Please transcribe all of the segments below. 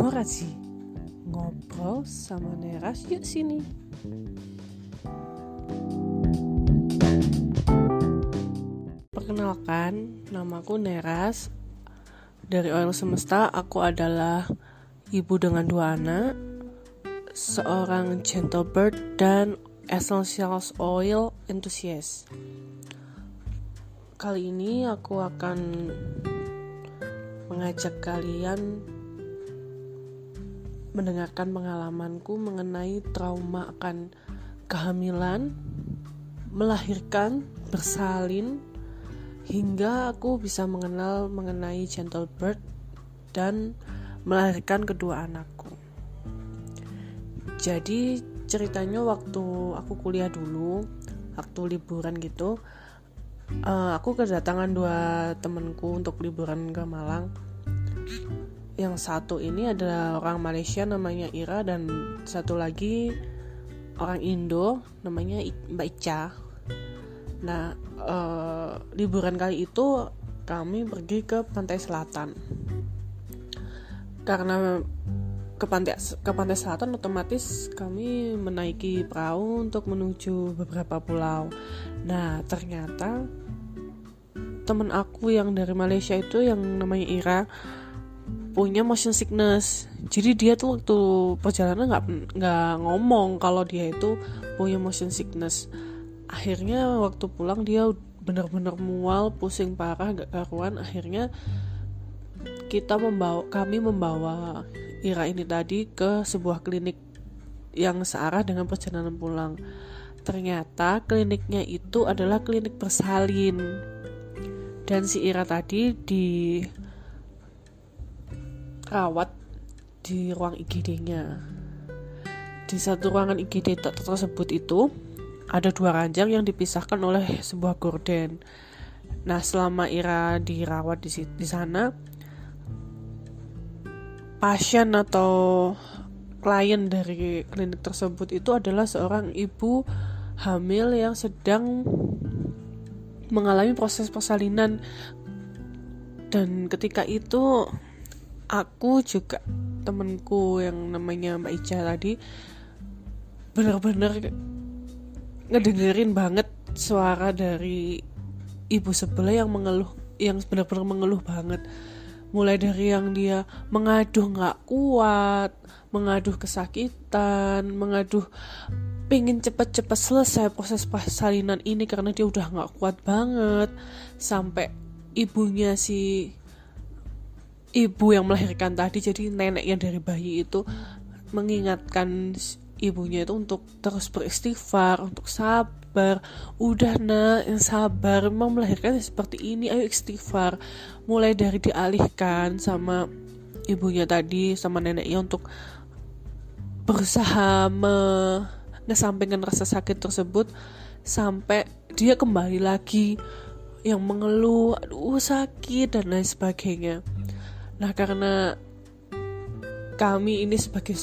Ngorasi Ngobrol sama Neras. Yuk sini. Perkenalkan, namaku Neras. Dari Oil Semesta, aku adalah ibu dengan dua anak Seorang gentle bird dan essentials oil enthusiast. Kali ini aku akan mengajak kalian mendengarkan pengalamanku mengenai trauma akan kehamilan, melahirkan, bersalin, hingga aku bisa mengenal mengenai gentle bird dan melahirkan kedua anakku. Jadi ceritanya waktu aku kuliah dulu, waktu liburan gitu, uh, aku kedatangan dua temenku untuk liburan ke Malang. Yang satu ini adalah orang Malaysia namanya Ira dan satu lagi orang Indo namanya Mbak Ica. Nah, uh, liburan kali itu kami pergi ke pantai selatan. Karena ke pantai ke pantai selatan otomatis kami menaiki perahu untuk menuju beberapa pulau. Nah, ternyata temen aku yang dari Malaysia itu yang namanya Ira punya motion sickness. Jadi dia tuh waktu perjalanan nggak nggak ngomong kalau dia itu punya motion sickness. Akhirnya waktu pulang dia bener-bener mual, pusing parah, gak karuan. Akhirnya kita membawa kami membawa Ira ini tadi ke sebuah klinik yang searah dengan perjalanan pulang. Ternyata kliniknya itu adalah klinik bersalin. Dan si Ira tadi di rawat di ruang IGD-nya. Di satu ruangan IGD tersebut itu ada dua ranjang yang dipisahkan oleh sebuah gorden. Nah, selama Ira dirawat di, di sana, pasien atau klien dari klinik tersebut itu adalah seorang ibu hamil yang sedang mengalami proses persalinan dan ketika itu aku juga temenku yang namanya Mbak Ica tadi benar-benar ngedengerin banget suara dari ibu sebelah yang mengeluh yang benar-benar mengeluh banget. Mulai dari yang dia mengaduh nggak kuat, mengaduh kesakitan, mengaduh pengen cepet-cepet selesai proses persalinan ini karena dia udah nggak kuat banget, sampai ibunya si ibu yang melahirkan tadi jadi neneknya dari bayi itu mengingatkan ibunya itu untuk terus beristighfar, untuk sabar. Udah nak, yang sabar. Memang melahirkan seperti ini, ayo istighfar. Mulai dari dialihkan sama ibunya tadi, sama neneknya untuk berusaha mengesampingkan rasa sakit tersebut sampai dia kembali lagi yang mengeluh, aduh sakit dan lain sebagainya. Nah karena kami ini sebagai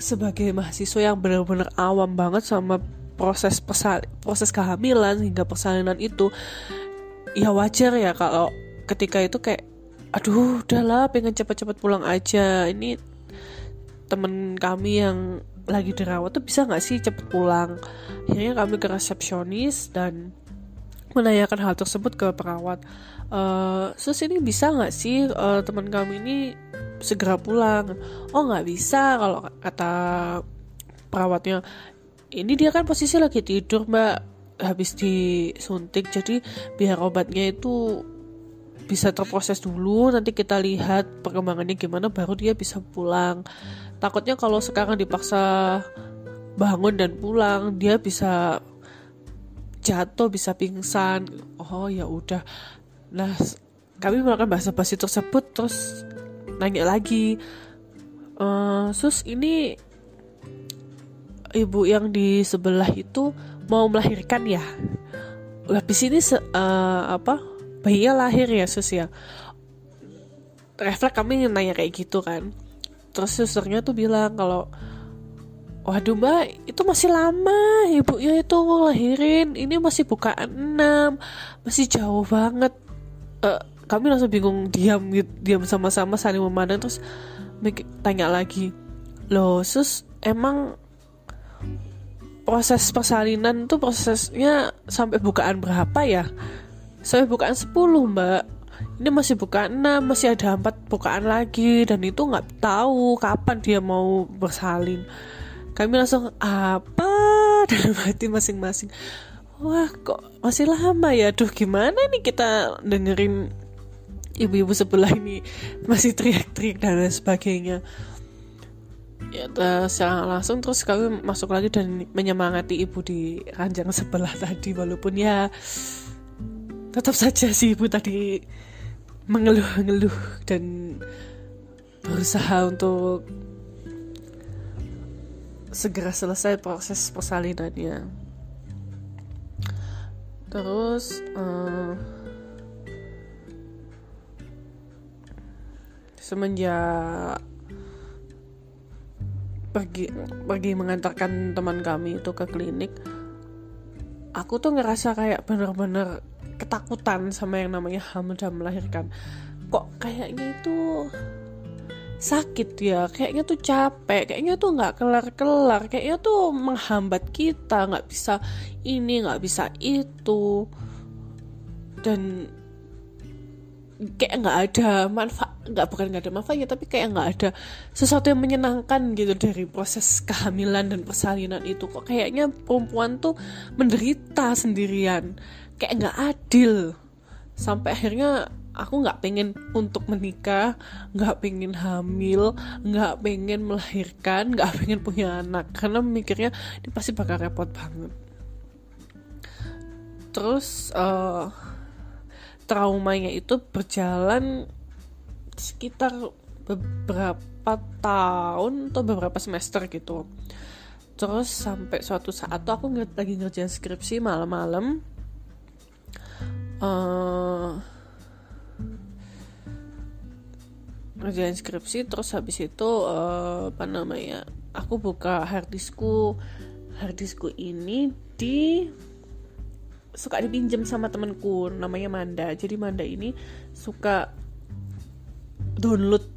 sebagai mahasiswa yang benar-benar awam banget sama proses pesal proses kehamilan hingga persalinan itu ya wajar ya kalau ketika itu kayak aduh udahlah pengen cepat-cepat pulang aja. Ini temen kami yang lagi dirawat tuh bisa nggak sih cepet pulang? Akhirnya kami ke resepsionis dan menanyakan hal tersebut ke perawat. Uh, sus ini bisa nggak sih uh, teman kami ini segera pulang? Oh nggak bisa kalau kata perawatnya. Ini dia kan posisi lagi tidur mbak. Habis disuntik jadi biar obatnya itu bisa terproses dulu. Nanti kita lihat perkembangannya gimana baru dia bisa pulang. Takutnya kalau sekarang dipaksa bangun dan pulang dia bisa jatuh bisa pingsan. Oh ya udah. Nah kami melakukan bahasa basi tersebut terus nanya lagi e, sus ini ibu yang di sebelah itu mau melahirkan ya? Habis ini se uh, apa bayinya lahir ya sus ya. Refleks kami nanya kayak gitu kan. Terus susternya tuh bilang kalau waduh mbak itu masih lama ibu ya itu ngelahirin. Ini masih buka enam masih jauh banget. Uh, kami langsung bingung diam diam sama-sama saling memandang terus tanya lagi loh sus emang proses persalinan tuh prosesnya sampai bukaan berapa ya? Sampai bukaan 10 mbak. Ini masih bukaan 6 masih ada empat bukaan lagi dan itu nggak tahu kapan dia mau bersalin kami langsung apa? Dan hati masing-masing wah kok masih lama ya? Duh gimana nih kita dengerin ibu-ibu sebelah ini masih teriak-teriak dan lain sebagainya? Ya secara langsung terus kami masuk lagi dan menyemangati ibu di ranjang sebelah tadi. Walaupun ya tetap saja si ibu tadi mengeluh-ngeluh dan berusaha untuk segera selesai proses persalinannya. Terus uh, semenjak pergi pergi mengantarkan teman kami itu ke klinik aku tuh ngerasa kayak bener-bener ketakutan sama yang namanya hamil dan melahirkan. Kok kayaknya itu sakit ya. Kayaknya tuh capek kayaknya tuh nggak kelar-kelar kayaknya tuh menghambat kita nggak bisa ini nggak bisa itu. Dan kayak nggak ada manfaat nggak bukan nggak ada manfaatnya tapi kayak nggak ada sesuatu yang menyenangkan gitu dari proses kehamilan dan persalinan itu. Kok kayaknya perempuan tuh menderita sendirian. Kayak nggak adil. Sampai akhirnya aku nggak pengen untuk menikah nggak pengen hamil nggak pengen melahirkan nggak pengen punya anak. Karena mikirnya ini pasti bakal repot banget. Terus uh, traumanya itu berjalan sekitar beberapa tahun atau beberapa semester gitu. Terus sampai suatu saat tuh aku lagi ngerjain skripsi malam-malam. Uh, ngerjain skripsi terus habis itu uh, apa namanya aku buka harddiskku harddiskku ini di suka dipinjam sama temenku namanya Manda. Jadi Manda ini suka download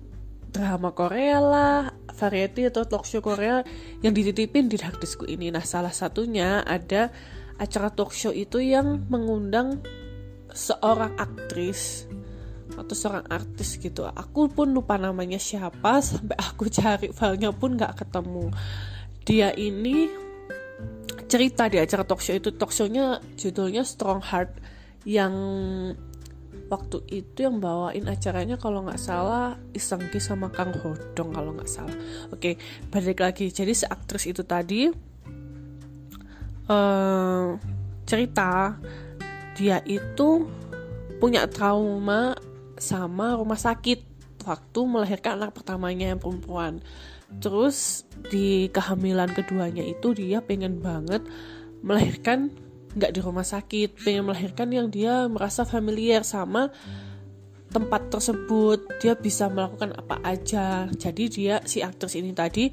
drama Korea lah variety atau talk show Korea yang dititipin di harddiskku ini. Nah salah satunya ada acara talk show itu yang mengundang seorang aktris atau seorang artis gitu. Aku pun lupa namanya siapa sampai aku cari filenya pun nggak ketemu. Dia ini cerita di acara talk show itu. Talk judulnya Strong Heart yang waktu itu yang bawain acaranya kalau nggak salah Isengki sama Kang Hodong kalau nggak salah. Oke balik lagi. Jadi si aktris itu tadi uh, cerita dia itu punya trauma sama rumah sakit. Waktu melahirkan anak pertamanya yang perempuan. Terus di kehamilan keduanya itu dia pengen banget melahirkan nggak di rumah sakit. Pengen melahirkan yang dia merasa familiar sama tempat tersebut. Dia bisa melakukan apa aja. Jadi dia si aktris ini tadi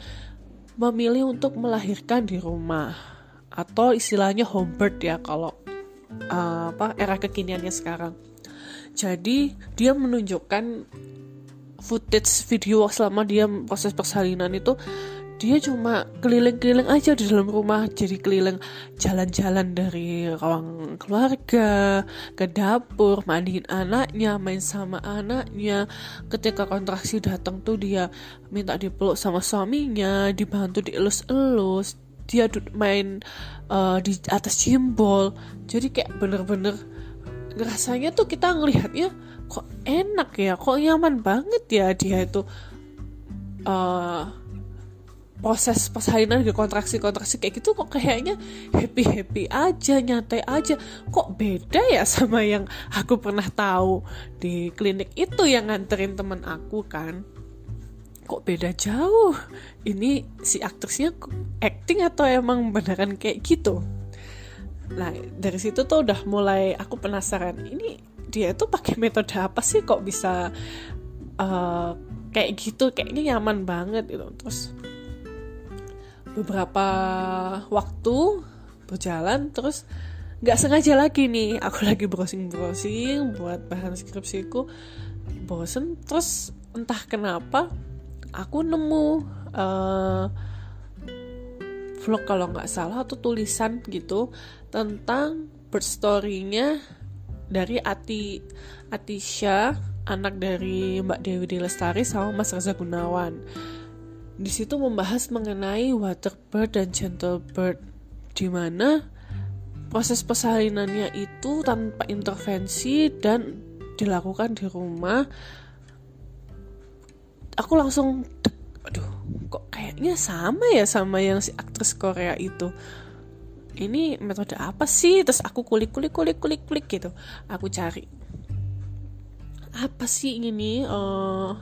memilih untuk melahirkan di rumah. Atau istilahnya home birth ya kalau uh, apa era kekiniannya sekarang jadi dia menunjukkan footage video selama dia proses persalinan itu. Dia cuma keliling-keliling aja di dalam rumah. Jadi keliling jalan-jalan dari ruang keluarga ke dapur mandiin anaknya main sama anaknya. Ketika kontraksi datang tuh dia minta dipeluk sama suaminya dibantu dielus-elus. Dia main uh, di atas simbol jadi kayak bener-bener rasanya tuh kita ngelihatnya kok enak ya kok nyaman banget ya dia itu uh, proses persalinan di kontraksi-kontraksi kayak gitu kok kayaknya happy-happy aja, nyantai aja. Kok beda ya sama yang aku pernah tahu di klinik itu yang nganterin temen aku kan. Kok beda jauh. Ini si aktrisnya acting atau emang beneran kayak gitu? Nah, dari situ tuh udah mulai aku penasaran. Ini dia itu pakai metode apa sih kok bisa uh, kayak gitu kayaknya nyaman banget gitu terus beberapa waktu berjalan terus nggak sengaja lagi nih aku lagi browsing browsing buat bahan skripsiku bosen terus entah kenapa aku nemu uh, vlog kalau nggak salah atau tulisan gitu tentang birth story-nya dari Ati Atisha anak dari Mbak Dewi Lestari sama Mas Reza Gunawan. Di situ membahas mengenai water bird dan gentle bird di mana proses persalinannya itu tanpa intervensi dan dilakukan di rumah. Aku langsung aduh kok kayaknya sama ya sama yang si aktris Korea itu. Ini metode apa sih? Terus aku kulik kulik kulik kulik kulik gitu. Aku cari. Apa sih ini? Uh,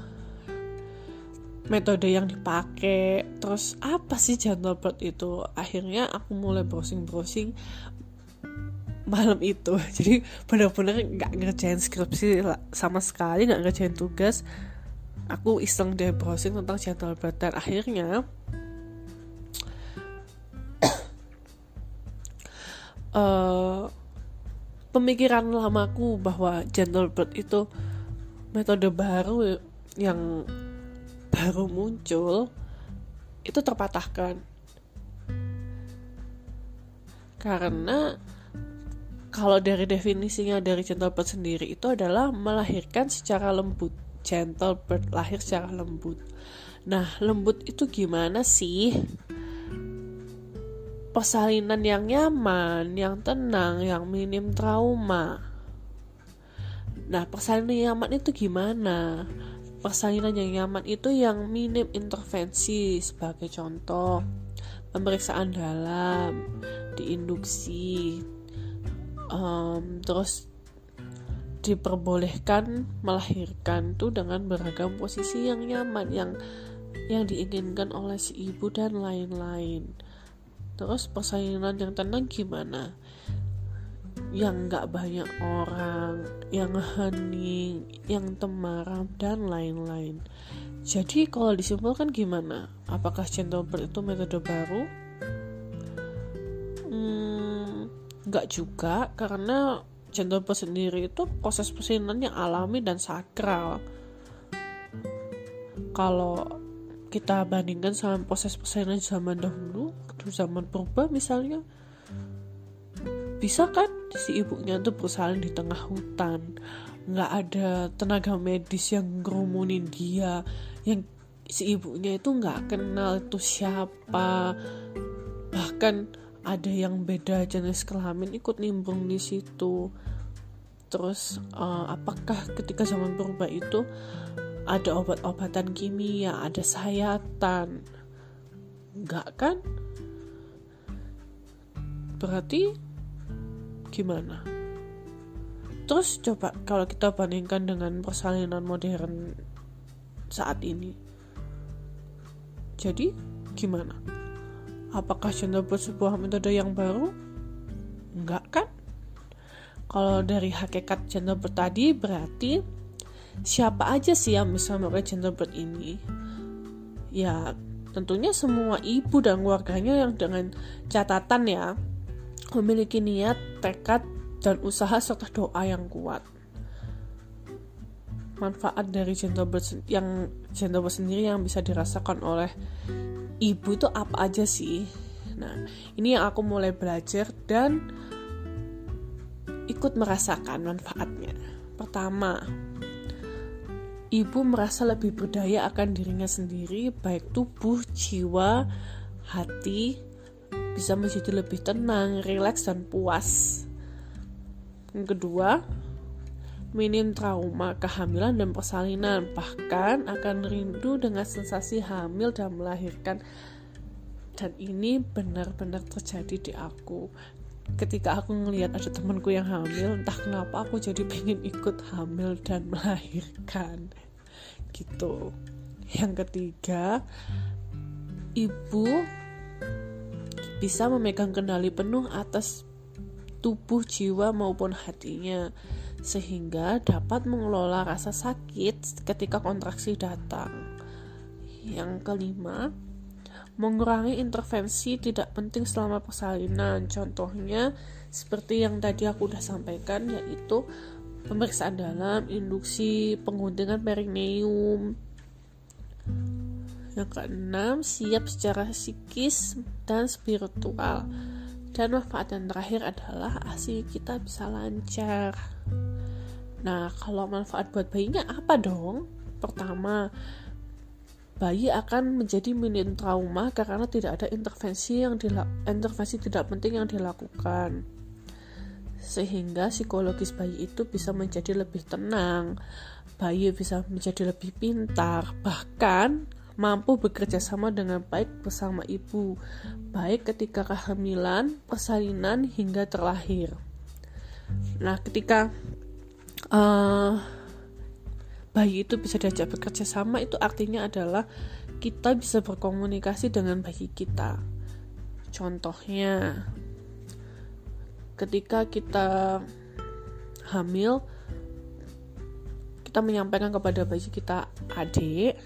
metode yang dipakai? Terus apa sih gentle bird itu? Akhirnya aku mulai browsing browsing malam itu. Jadi benar-benar nggak ngerjain skripsi sama sekali nggak ngerjain tugas aku iseng deh browsing tentang bird dan akhirnya uh, pemikiran lamaku bahwa bird itu metode baru yang baru muncul itu terpatahkan karena kalau dari definisinya dari bird sendiri itu adalah melahirkan secara lembut gentle bird lahir secara lembut. Nah, lembut itu gimana sih? Persalinan yang nyaman, yang tenang, yang minim trauma. Nah, persalinan yang nyaman itu gimana? Persalinan yang nyaman itu yang minim intervensi sebagai contoh pemeriksaan dalam, diinduksi, um, terus diperbolehkan melahirkan tuh dengan beragam posisi yang nyaman yang yang diinginkan oleh si ibu dan lain-lain. Terus persalinan yang tenang gimana? Yang nggak banyak orang, yang hening, yang temaram dan lain-lain. Jadi kalau disimpulkan gimana? Apakah gentle bird itu metode baru? Hmm, nggak juga karena Gentle sendiri itu proses persalinan yang alami dan sakral. Kalau kita bandingkan sama proses persalinan zaman dahulu, zaman purba misalnya, bisa kan si ibunya tuh bersalin di tengah hutan, nggak ada tenaga medis yang ngerumunin dia, yang si ibunya itu nggak kenal itu siapa, bahkan ada yang beda jenis kelamin ikut nimbrung di situ. Terus uh, apakah ketika zaman purba itu ada obat-obatan kimia ada sayatan? Enggak kan? Berarti gimana? Terus coba kalau kita bandingkan dengan persalinan modern saat ini jadi gimana Apakah genderbird sebuah metode yang baru? Enggak kan? Kalau dari hakikat genderbird tadi berarti siapa aja sih yang bisa memakai genderbird ini? Ya tentunya semua ibu dan keluarganya yang dengan catatan ya memiliki niat, tekad, dan usaha serta doa yang kuat. Manfaat dari genderbird yang genderbird sendiri yang bisa dirasakan oleh ibu itu apa aja sih? Nah ini yang aku mulai belajar dan ikut merasakan manfaatnya. Pertama ibu merasa lebih berdaya akan dirinya sendiri baik tubuh jiwa hati bisa menjadi lebih tenang rileks dan puas. Yang kedua minim trauma kehamilan dan persalinan, bahkan akan rindu dengan sensasi hamil dan melahirkan. Dan ini benar-benar terjadi di aku. Ketika aku ngelihat ada temanku yang hamil, entah kenapa aku jadi pengen ikut hamil dan melahirkan. Gitu. Yang ketiga, ibu bisa memegang kendali penuh atas tubuh, jiwa maupun hatinya sehingga dapat mengelola rasa sakit ketika kontraksi datang. Yang kelima, mengurangi intervensi tidak penting selama persalinan. Contohnya seperti yang tadi aku udah sampaikan yaitu pemeriksaan dalam, induksi, pengguntingan perineum. Yang keenam, siap secara psikis dan spiritual. Dan manfaat yang terakhir adalah ASI kita bisa lancar. Nah, kalau manfaat buat bayinya apa dong? Pertama, bayi akan menjadi minim trauma karena tidak ada intervensi yang intervensi tidak penting yang dilakukan. Sehingga psikologis bayi itu bisa menjadi lebih tenang, bayi bisa menjadi lebih pintar, bahkan mampu bekerja sama dengan baik bersama ibu, baik ketika kehamilan, persalinan, hingga terlahir. Nah, ketika uh, bayi itu bisa diajak bekerja sama, itu artinya adalah kita bisa berkomunikasi dengan bayi kita. Contohnya, ketika kita hamil, kita menyampaikan kepada bayi kita, adik,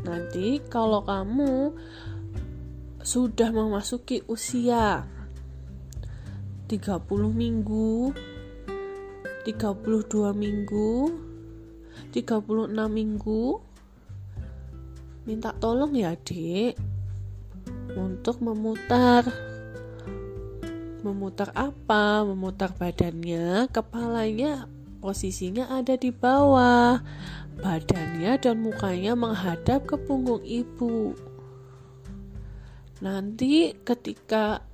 Nanti kalau kamu sudah memasuki usia 30 minggu, 32 minggu, 36 minggu, minta tolong ya, Dek, untuk memutar memutar apa? Memutar badannya, kepalanya posisinya ada di bawah Badannya dan mukanya menghadap ke punggung ibu. Nanti ketika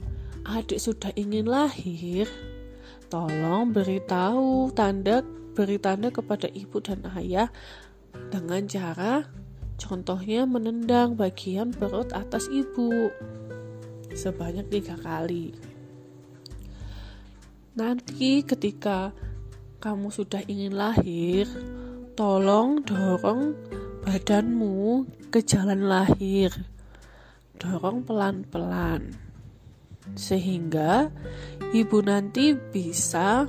adik sudah ingin lahir, tolong beritahu tanda beri tanda kepada ibu dan ayah dengan cara contohnya menendang bagian perut atas ibu sebanyak tiga kali. Nanti ketika kamu sudah ingin lahir, Tolong dorong badanmu ke jalan lahir. Dorong pelan-pelan. Sehingga ibu nanti bisa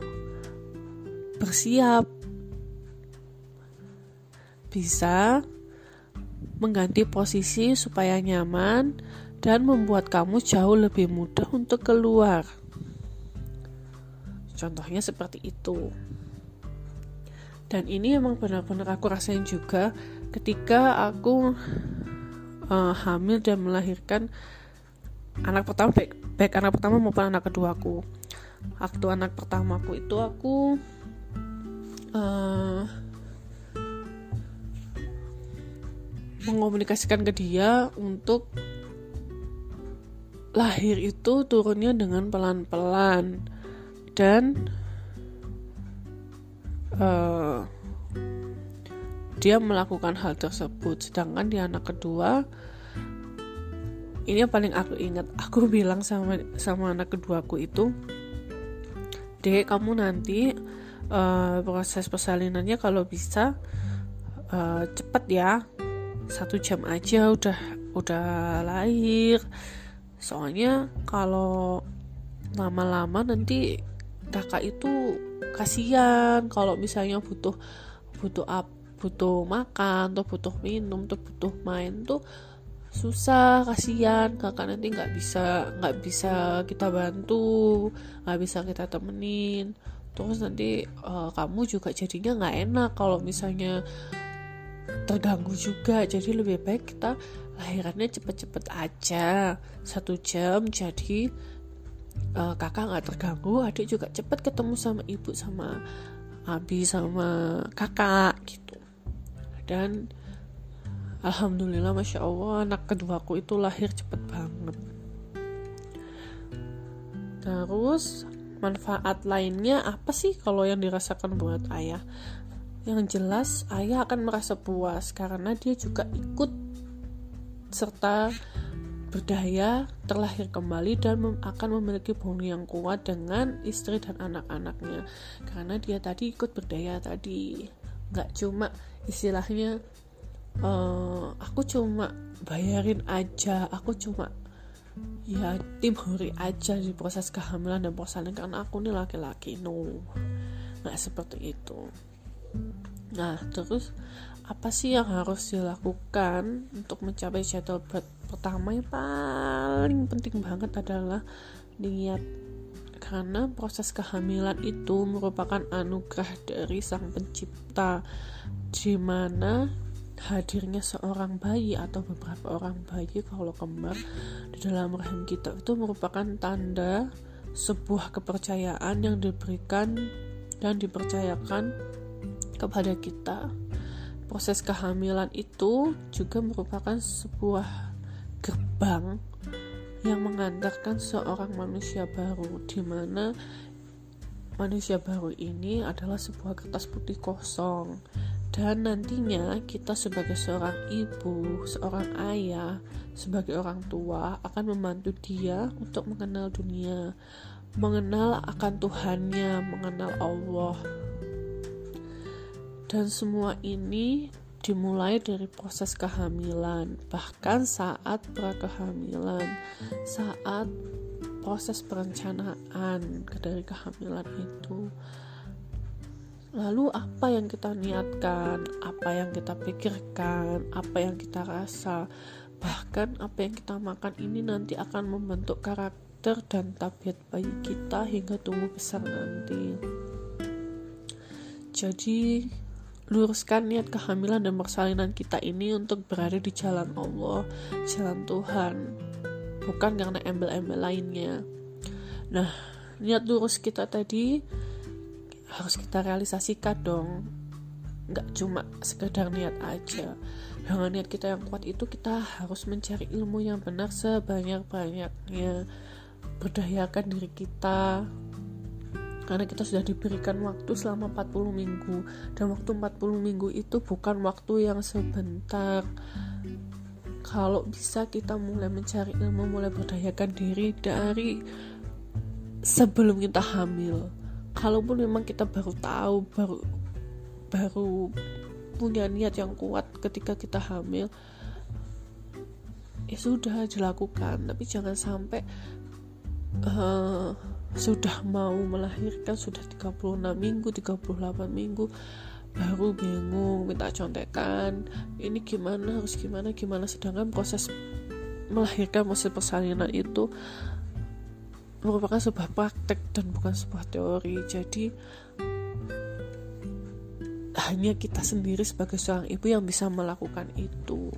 bersiap. Bisa mengganti posisi supaya nyaman dan membuat kamu jauh lebih mudah untuk keluar. Contohnya seperti itu dan ini emang benar-benar aku rasain juga ketika aku uh, hamil dan melahirkan anak pertama baik, baik anak pertama maupun anak kedua aku waktu anak pertama aku itu aku uh, mengomunikasikan ke dia untuk lahir itu turunnya dengan pelan-pelan. Dan uh, dia melakukan hal tersebut. Sedangkan di anak kedua ini yang paling aku ingat. Aku bilang sama sama anak keduaku itu dek kamu nanti uh, proses persalinannya kalau bisa uh, cepet ya. Satu jam aja udah udah lahir. Soalnya kalau lama-lama nanti kakak itu kasihan kalau misalnya butuh butuh up butuh makan atau butuh minum atau butuh main tuh susah kasihan. Kakak nanti nggak bisa nggak bisa kita bantu nggak bisa kita temenin. Terus nanti uh, kamu juga jadinya nggak enak kalau misalnya terganggu juga. Jadi lebih baik kita lahirannya cepet-cepet aja. Satu jam jadi uh, kakak nggak terganggu adik juga cepet ketemu sama ibu sama abi sama kakak gitu. Dan alhamdulillah masya allah anak keduaku itu lahir cepet banget. Terus manfaat lainnya apa sih kalau yang dirasakan buat ayah? Yang jelas ayah akan merasa puas karena dia juga ikut serta berdaya, terlahir kembali dan mem akan memiliki bonding yang kuat dengan istri dan anak-anaknya. Karena dia tadi ikut berdaya tadi. Nggak cuma istilahnya uh, aku cuma bayarin aja aku cuma ya tim huri aja di proses kehamilan dan persalinan karena aku ini laki-laki no. Nggak seperti itu. Nah terus apa sih yang harus dilakukan untuk mencapai jadwal pertama yang paling penting banget adalah niat karena proses kehamilan itu merupakan anugerah dari sang pencipta di mana hadirnya seorang bayi atau beberapa orang bayi kalau kembar di dalam rahim kita itu merupakan tanda sebuah kepercayaan yang diberikan dan dipercayakan kepada kita. Proses kehamilan itu juga merupakan sebuah gerbang yang mengantarkan seorang manusia baru di mana manusia baru ini adalah sebuah kertas putih kosong dan nantinya kita sebagai seorang ibu, seorang ayah, sebagai orang tua akan membantu dia untuk mengenal dunia, mengenal akan Tuhannya, mengenal Allah. Dan semua ini dimulai dari proses kehamilan, bahkan saat prakehamilan, saat proses perencanaan dari kehamilan itu Lalu apa yang kita niatkan, apa yang kita pikirkan, apa yang kita rasa, bahkan apa yang kita makan ini nanti akan membentuk karakter dan tabiat bayi kita hingga tumbuh besar nanti. Jadi luruskan niat kehamilan dan persalinan kita ini untuk berada di jalan Allah, jalan Tuhan, bukan karena embel-embel lainnya. Nah, niat lurus kita tadi harus kita realisasikan dong. Nggak cuma sekedar niat aja. Dengan niat kita yang kuat itu kita harus mencari ilmu yang benar sebanyak-banyaknya. Berdayakan diri kita karena kita sudah diberikan waktu selama 40 minggu. Dan waktu 40 minggu itu bukan waktu yang sebentar. Kalau bisa kita mulai mencari ilmu mulai berdayakan diri dari sebelum kita hamil. Kalaupun memang kita baru tahu baru baru punya niat yang kuat ketika kita hamil ya sudah dilakukan. Tapi jangan sampai uh, sudah mau melahirkan sudah 36 minggu 38 minggu baru bingung minta contekan ini gimana harus gimana gimana. Sedangkan proses melahirkan proses persalinan itu merupakan sebuah praktek dan bukan sebuah teori. Jadi hanya kita sendiri sebagai seorang ibu yang bisa melakukan itu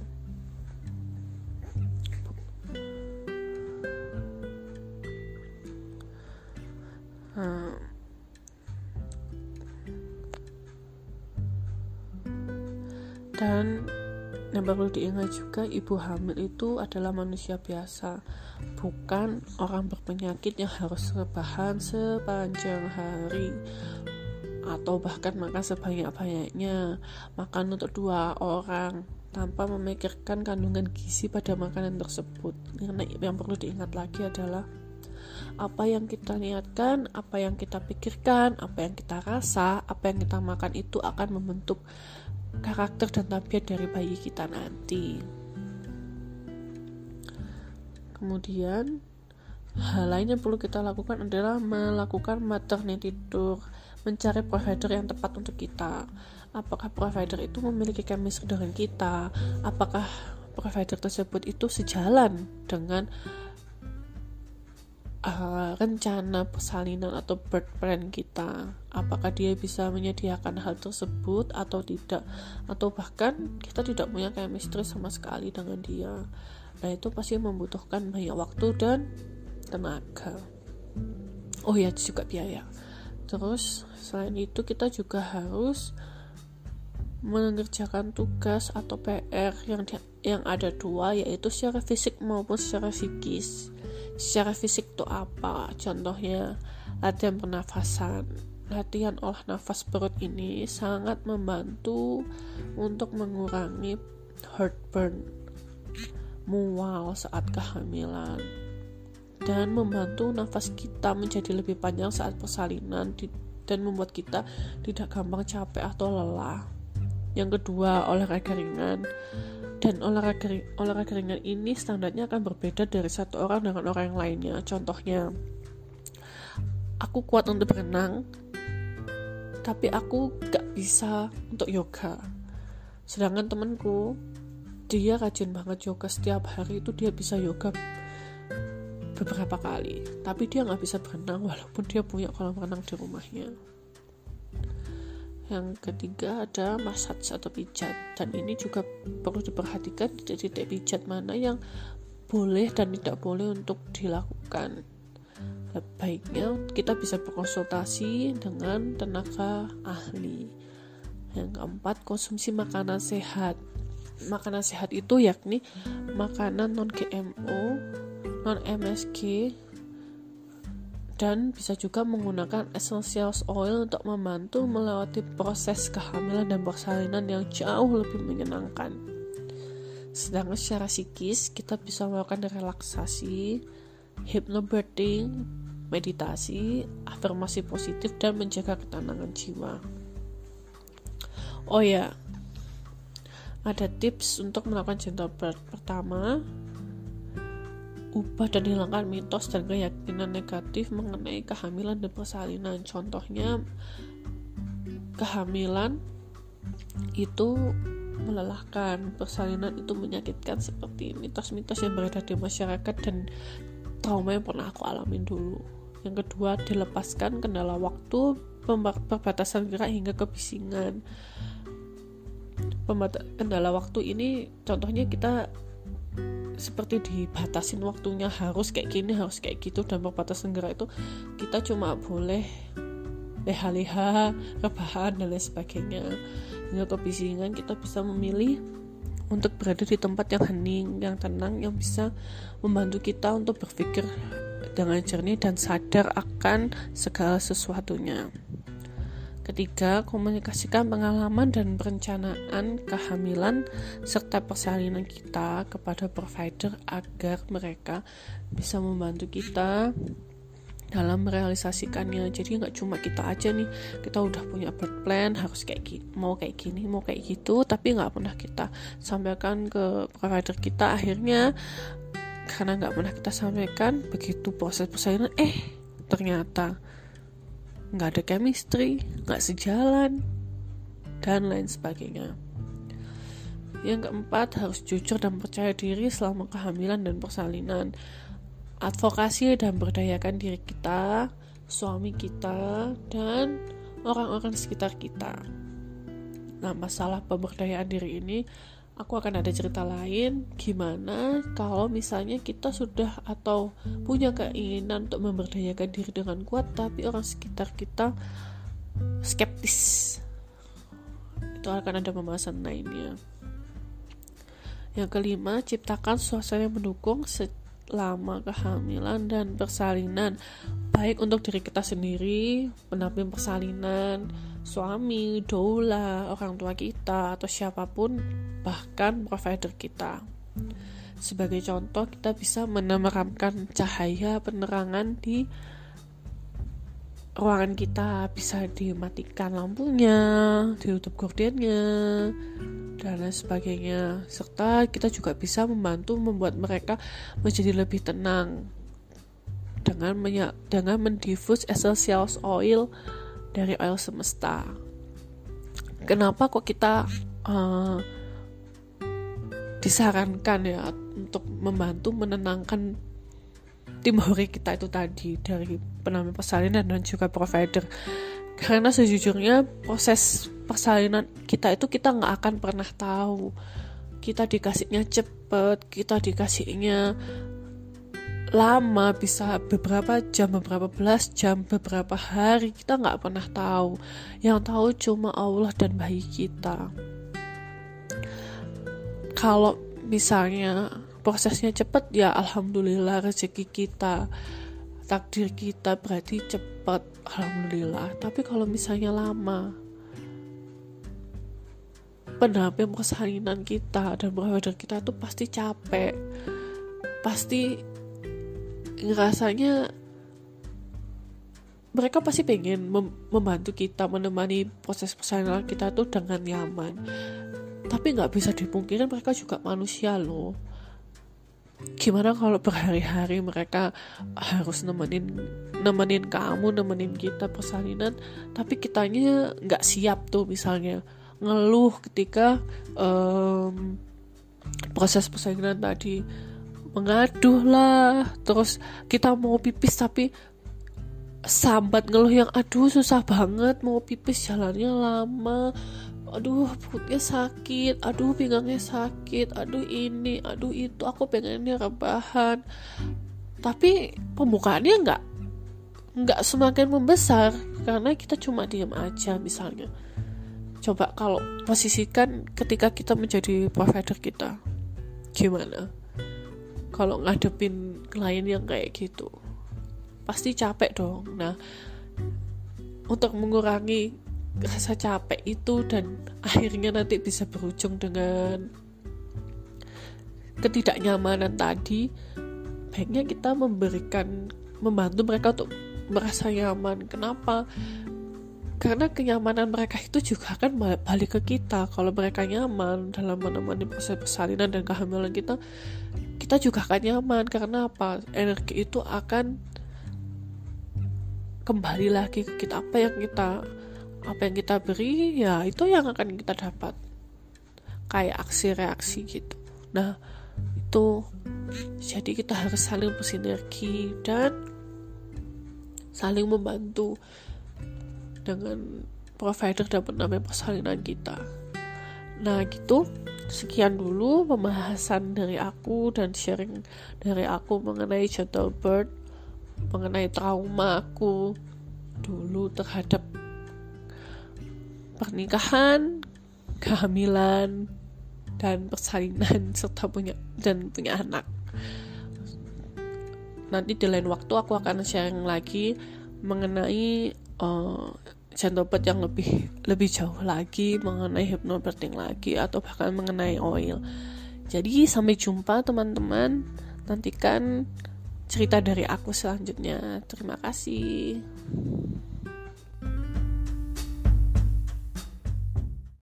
dan yang perlu diingat juga ibu hamil itu adalah manusia biasa bukan orang berpenyakit yang harus rebahan sepanjang hari atau bahkan makan sebanyak-banyaknya. Makan untuk dua orang tanpa memikirkan kandungan gizi pada makanan tersebut. Yang perlu diingat lagi adalah apa yang kita niatkan, apa yang kita pikirkan, apa yang kita rasa, apa yang kita makan itu akan membentuk karakter dan tabiat dari bayi kita nanti. Kemudian, hal lain yang perlu kita lakukan adalah melakukan maternity tour, mencari provider yang tepat untuk kita. Apakah provider itu memiliki chemistry dengan kita? Apakah provider tersebut itu sejalan dengan uh, rencana persalinan atau birth plan kita apakah dia bisa menyediakan hal tersebut atau tidak? Atau bahkan kita tidak punya chemistry sama sekali dengan dia. Nah itu pasti membutuhkan banyak waktu dan tenaga. Oh ya juga biaya. Terus selain itu kita juga harus mengerjakan tugas atau PR yang yang ada dua yaitu secara fisik maupun secara psikis. Secara fisik itu apa? Contohnya latihan pernafasan latihan olah nafas perut ini sangat membantu untuk mengurangi heartburn mual saat kehamilan dan membantu nafas kita menjadi lebih panjang saat persalinan dan membuat kita tidak gampang capek atau lelah. Yang kedua, olahraga ringan dan olahraga olahraga ringan ini standarnya akan berbeda dari satu orang dengan orang yang lainnya contohnya aku kuat untuk berenang tapi aku gak bisa untuk yoga. Sedangkan temenku dia rajin banget yoga. Setiap hari itu dia bisa yoga beberapa kali. Tapi dia nggak bisa berenang walaupun dia punya kolam renang di rumahnya. Yang ketiga ada massage atau pijat. Dan ini juga perlu diperhatikan titik-titik pijat mana yang boleh dan tidak boleh untuk dilakukan baiknya kita bisa berkonsultasi dengan tenaga ahli yang keempat konsumsi makanan sehat makanan sehat itu yakni makanan non GMO non MSG dan bisa juga menggunakan essential oil untuk membantu melewati proses kehamilan dan persalinan yang jauh lebih menyenangkan. Sedangkan secara psikis kita bisa melakukan relaksasi, hypnobirthing, meditasi, afirmasi positif dan menjaga ketenangan jiwa. Oh ya, ada tips untuk melakukan gentle birth. Pertama, ubah dan hilangkan mitos dan keyakinan negatif mengenai kehamilan dan persalinan. Contohnya, kehamilan itu melelahkan, persalinan itu menyakitkan seperti mitos-mitos yang beredar di masyarakat dan trauma yang pernah aku alamin dulu. Yang kedua, dilepaskan kendala waktu, perbatasan gerak hingga kebisingan. kendala waktu ini contohnya kita seperti dibatasin waktunya harus kayak gini harus kayak gitu dan perbatasan gerak itu kita cuma boleh leha-leha rebahan dan lain sebagainya hingga kebisingan kita bisa memilih untuk berada di tempat yang hening yang tenang yang bisa membantu kita untuk berpikir dengan jernih dan sadar akan segala sesuatunya. Ketiga, komunikasikan pengalaman dan perencanaan kehamilan serta persalinan kita kepada provider agar mereka bisa membantu kita dalam merealisasikannya jadi nggak cuma kita aja nih kita udah punya birth plan harus kayak gini mau kayak gini mau kayak gitu tapi nggak pernah kita sampaikan ke provider kita akhirnya karena nggak pernah kita sampaikan begitu proses persalinan eh ternyata nggak ada chemistry, nggak sejalan, dan lain sebagainya. Yang keempat, harus jujur dan percaya diri selama kehamilan dan persalinan. Advokasi dan berdayakan diri kita, suami kita, dan orang-orang sekitar kita. Nah, masalah pemberdayaan diri ini aku akan ada cerita lain gimana kalau misalnya kita sudah atau punya keinginan untuk memberdayakan diri dengan kuat tapi orang sekitar kita skeptis itu akan ada pembahasan lainnya yang kelima ciptakan suasana yang mendukung selama kehamilan dan persalinan baik untuk diri kita sendiri pendamping persalinan suami, doula, orang tua kita, atau siapa pun, bahkan provider kita. Sebagai contoh, kita bisa meneramkan cahaya penerangan di ruangan kita bisa dimatikan lampunya, ditutup gordennya, dan lain sebagainya. Serta kita juga bisa membantu membuat mereka menjadi lebih tenang dengan dengan mendifus essential oil dari oil semesta. Kenapa kok kita uh, disarankan ya untuk membantu menenangkan tim hori kita itu tadi dari penambah persalinan dan juga provider. Karena sejujurnya proses persalinan kita itu kita nggak akan pernah tahu. Kita dikasihnya cepet kita dikasihnya lama bisa beberapa jam beberapa belas jam beberapa hari kita nggak pernah tahu. Yang tahu cuma Allah dan bayi kita. Kalau misalnya prosesnya cepat ya alhamdulillah rezeki kita takdir kita berarti cepat alhamdulillah. Tapi kalau misalnya lama pendamping persalinan kita dan provider kita tuh pasti capek. Pasti ngerasanya mereka pasti pengen mem membantu kita menemani proses persalinan kita tuh dengan nyaman. Tapi nggak bisa dipungkiri mereka juga manusia loh gimana kalau berhari-hari mereka harus nemenin nemenin kamu nemenin kita persalinan tapi kitanya nggak siap tuh misalnya. Ngeluh ketika um, proses persalinan tadi. Mengaduh lah terus kita mau pipis tapi sambat ngeluh yang aduh susah banget mau pipis jalannya lama aduh perutnya sakit. Aduh pinggangnya sakit. Aduh ini aduh itu. Aku pengennya rebahan. Tapi pembukaannya nggak nggak semakin membesar. Karena kita cuma diam aja misalnya. Coba kalau posisikan ketika kita menjadi provider kita. Gimana? Kalau ngadepin klien yang kayak gitu pasti capek dong. Nah untuk mengurangi rasa capek itu dan akhirnya nanti bisa berujung dengan ketidaknyamanan tadi baiknya kita memberikan membantu mereka untuk merasa nyaman. Kenapa? Karena kenyamanan mereka itu juga akan balik ke kita. Kalau mereka nyaman dalam menemani proses persalinan dan kehamilan kita kita juga akan nyaman. Karena apa? Energi itu akan kembali lagi ke kita. Apa yang kita apa yang kita beri ya itu yang akan kita dapat. Kayak aksi reaksi gitu. Nah itu jadi kita harus saling bersinergi dan saling membantu dengan provider dan penampilan persalinan kita. Nah gitu. Sekian dulu pembahasan dari aku dan sharing dari aku mengenai gentle bird mengenai trauma aku dulu terhadap pernikahan, kehamilan, dan persalinan serta punya dan punya anak. Nanti di lain waktu aku akan sharing lagi mengenai uh, yang lebih lebih jauh lagi mengenai hypnobirthing lagi atau bahkan mengenai oil. Jadi sampai jumpa teman-teman. Nantikan cerita dari aku selanjutnya. Terima kasih.